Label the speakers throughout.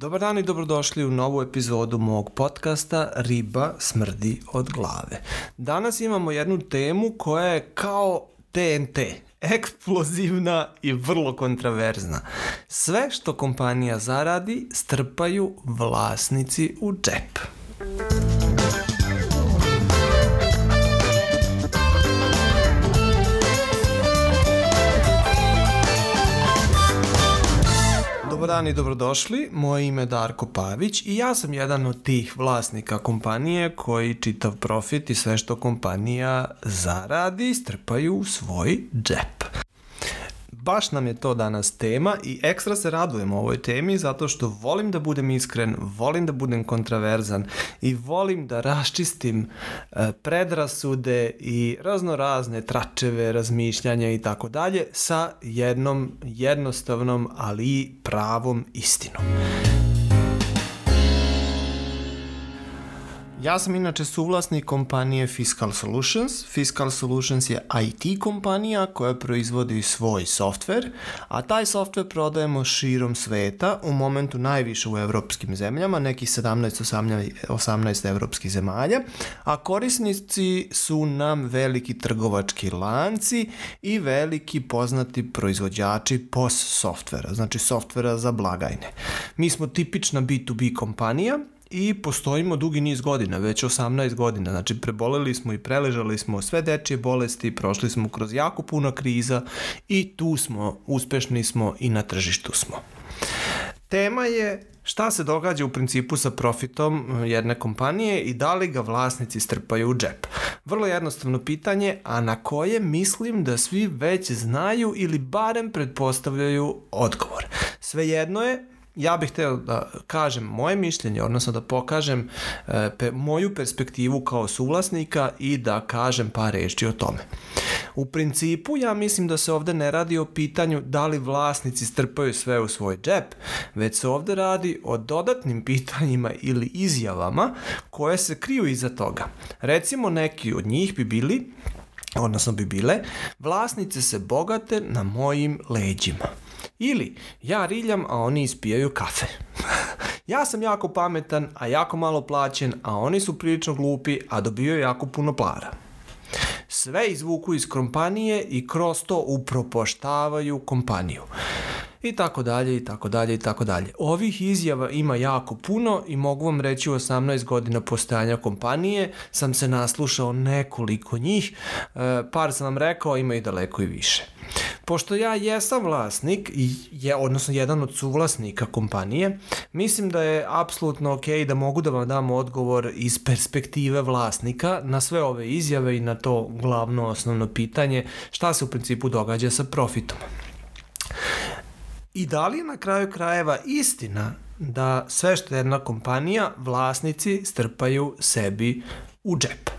Speaker 1: Dobar dan i dobrodošli u novu epizodu mog podcasta Riba smrdi od glave. Danas imamo jednu temu koja je kao TNT, eksplozivna i vrlo kontraverzna. Sve što kompanija zaradi strpaju vlasnici u džep. Muzika Dobar dan i dobrodošli. Moje ime je Darko Pavić i ja sam jedan od tih vlasnika kompanije koji čitav profit i sve što kompanija zaradi strpaju u svoj džep baš nam je to danas tema i ekstra se radujem ovoj temi zato što volim da budem iskren, volim da budem kontraverzan i volim da raščistim e, predrasude i razno razne tračeve, razmišljanja i tako dalje sa jednom jednostavnom, ali i pravom istinom. Ja sam inače suvlasnik kompanije Fiscal Solutions. Fiscal Solutions je IT kompanija koja proizvodi svoj softver, a taj softver prodajemo širom sveta, u momentu najviše u evropskim zemljama, nekih 17-18 18 evropskih zemalja, a korisnici su nam veliki trgovački lanci i veliki poznati proizvođači POS softvera, znači softvera za blagajne. Mi smo tipična B2B kompanija, i postojimo dugi niz godina, već 18 godina. Znači, preboleli smo i preležali smo sve dečije bolesti, prošli smo kroz jako puno kriza i tu smo, uspešni smo i na tržištu smo. Tema je šta se događa u principu sa profitom eh, jedne kompanije i da li ga vlasnici strpaju u džep. Vrlo jednostavno pitanje, a na koje mislim da svi već znaju ili barem pretpostavljaju odgovor. Svejedno je ja bih hteo da kažem moje mišljenje, odnosno da pokažem e, pe, moju perspektivu kao suvlasnika i da kažem par reči o tome. U principu ja mislim da se ovde ne radi o pitanju da li vlasnici strpaju sve u svoj džep, već se ovde radi o dodatnim pitanjima ili izjavama koje se kriju iza toga. Recimo neki od njih bi bili odnosno bi bile, vlasnice se bogate na mojim leđima. Ili, ja riljam, a oni ispijaju kafe. ja sam jako pametan, a jako malo plaćen, a oni su prilično glupi, a dobijaju jako puno para. Sve izvuku iz kompanije i kroz to upropoštavaju kompaniju i tako dalje i tako dalje i tako dalje. Ovih izjava ima jako puno i mogu vam reći u 18 godina postojanja kompanije sam se naslušao nekoliko njih, e, par sam vam rekao ima i daleko i više. Pošto ja jesam vlasnik, i je, odnosno jedan od suvlasnika kompanije, mislim da je apsolutno ok da mogu da vam dam odgovor iz perspektive vlasnika na sve ove izjave i na to glavno osnovno pitanje šta se u principu događa sa profitom. I da li je na kraju krajeva istina da sve što je jedna kompanija, vlasnici strpaju sebi u džep?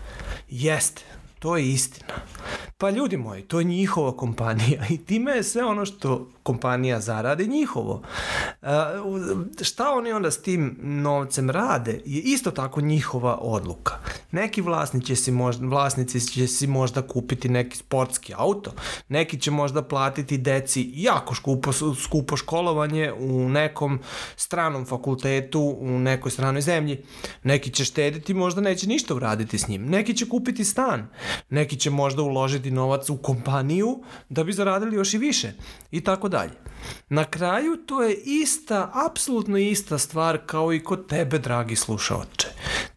Speaker 1: Jeste, to je istina. Pa ljudi moji, to je njihova kompanija i time je sve ono što kompanija zarade njihovo. E, šta oni onda s tim novcem rade je isto tako njihova odluka. Neki vlasnici će si možda, vlasnici će si možda kupiti neki sportski auto, neki će možda platiti deci jako skupo, skupo školovanje u nekom stranom fakultetu, u nekoj stranoj zemlji. Neki će štediti, možda neće ništa uraditi s njim. Neki će kupiti stan, neki će možda uložiti novac u kompaniju da bi zaradili još i više i tako dalje. Na kraju to je ista, apsolutno ista stvar kao i kod tebe, dragi slušaoče.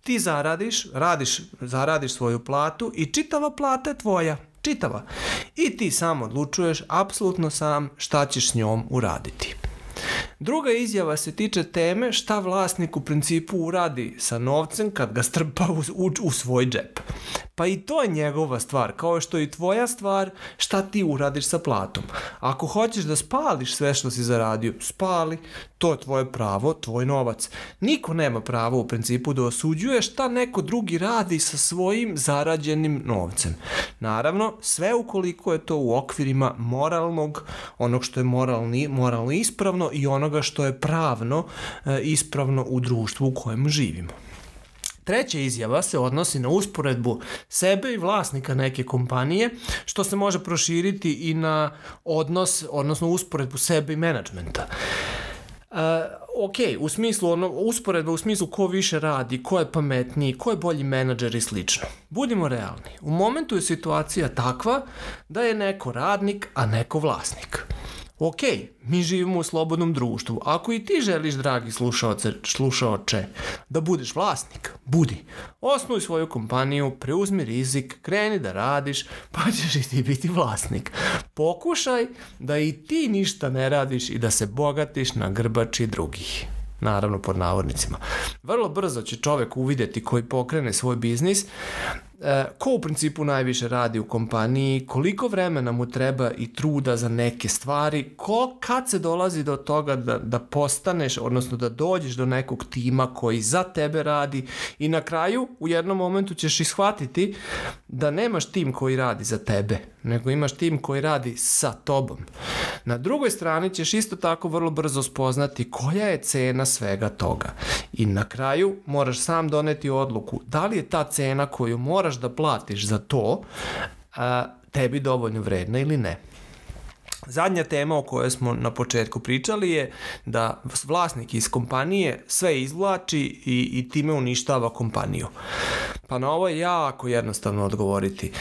Speaker 1: Ti zaradiš, radiš, zaradiš svoju platu i čitava plata je tvoja, čitava. I ti sam odlučuješ, apsolutno sam, šta ćeš s njom uraditi. Druga izjava se tiče teme šta vlasnik u principu uradi sa novcem kad ga strpa u, u, u svoj džep. Pa i to je njegova stvar, kao što je i tvoja stvar šta ti uradiš sa platom. Ako hoćeš da spališ sve što si zaradio, spali, to je tvoje pravo, tvoj novac. Niko nema pravo u principu da osuđuje šta neko drugi radi sa svojim zarađenim novcem. Naravno, sve ukoliko je to u okvirima moralnog, onog što je moralni, moralno ispravno i onoga što je pravno e, ispravno u društvu u kojem živimo. Treća izjava se odnosi na usporedbu sebe i vlasnika neke kompanije, što se može proširiti i na odnos, odnosno usporedbu sebe i menadžmenta. Uh, ok, u smislu ono, usporedba u smislu ko više radi, ko je pametniji, ko je bolji menadžer i slično. Budimo realni, u momentu je situacija takva da je neko radnik, a neko vlasnik. Ok, mi živimo u slobodnom društvu. Ako i ti želiš, dragi slušaoce, slušaoče, da budeš vlasnik, budi. Osnuj svoju kompaniju, preuzmi rizik, kreni da radiš, pa ćeš i ti biti vlasnik. Pokušaj da i ti ništa ne radiš i da se bogatiš na grbači drugih naravno pod navodnicima. Vrlo brzo će čovek uvideti koji pokrene svoj biznis E, ko u principu najviše radi u kompaniji, koliko vremena mu treba i truda za neke stvari, ko, kad se dolazi do toga da, da postaneš, odnosno da dođeš do nekog tima koji za tebe radi i na kraju u jednom momentu ćeš ishvatiti da nemaš tim koji radi za tebe, nego imaš tim koji radi sa tobom. Na drugoj strani ćeš isto tako vrlo brzo spoznati koja je cena svega toga. I na kraju moraš sam doneti odluku da li je ta cena koju moraš da platiš za to a, tebi dovoljno vredna ili ne. Zadnja tema o kojoj smo na početku pričali je da vlasnik iz kompanije sve izvlači i, i time uništava kompaniju. Pa na ovo je jako jednostavno odgovoriti.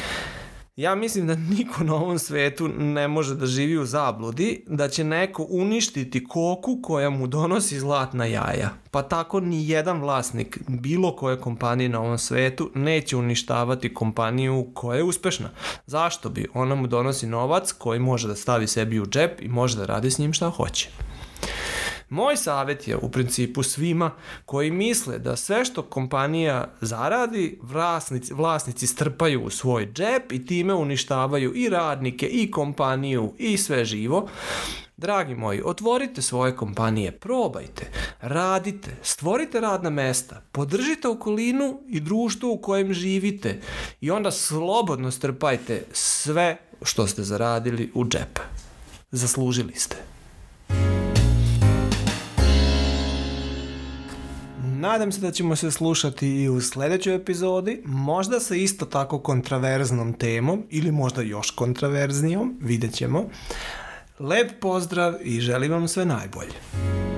Speaker 1: Ja mislim da niko na ovom svetu ne može da živi u zabludi, da će neko uništiti koku koja mu donosi zlatna jaja. Pa tako ni jedan vlasnik bilo koje kompanije na ovom svetu neće uništavati kompaniju koja je uspešna. Zašto bi? Ona mu donosi novac koji može da stavi sebi u džep i može da radi s njim šta hoće. Moj savjet je u principu svima koji misle da sve što kompanija zaradi, vlasnici, vlasnici strpaju u svoj džep i time uništavaju i radnike i kompaniju i sve živo. Dragi moji, otvorite svoje kompanije, probajte, radite, stvorite radna mesta, podržite okolinu i društvo u kojem živite i onda slobodno strpajte sve što ste zaradili u džep. Zaslužili ste. Nadam se da ćemo se slušati i u sledećoj epizodi, možda sa isto tako kontraverznom temom ili možda još kontraverznijom, vidjet ćemo. Lep pozdrav i želim vam sve najbolje.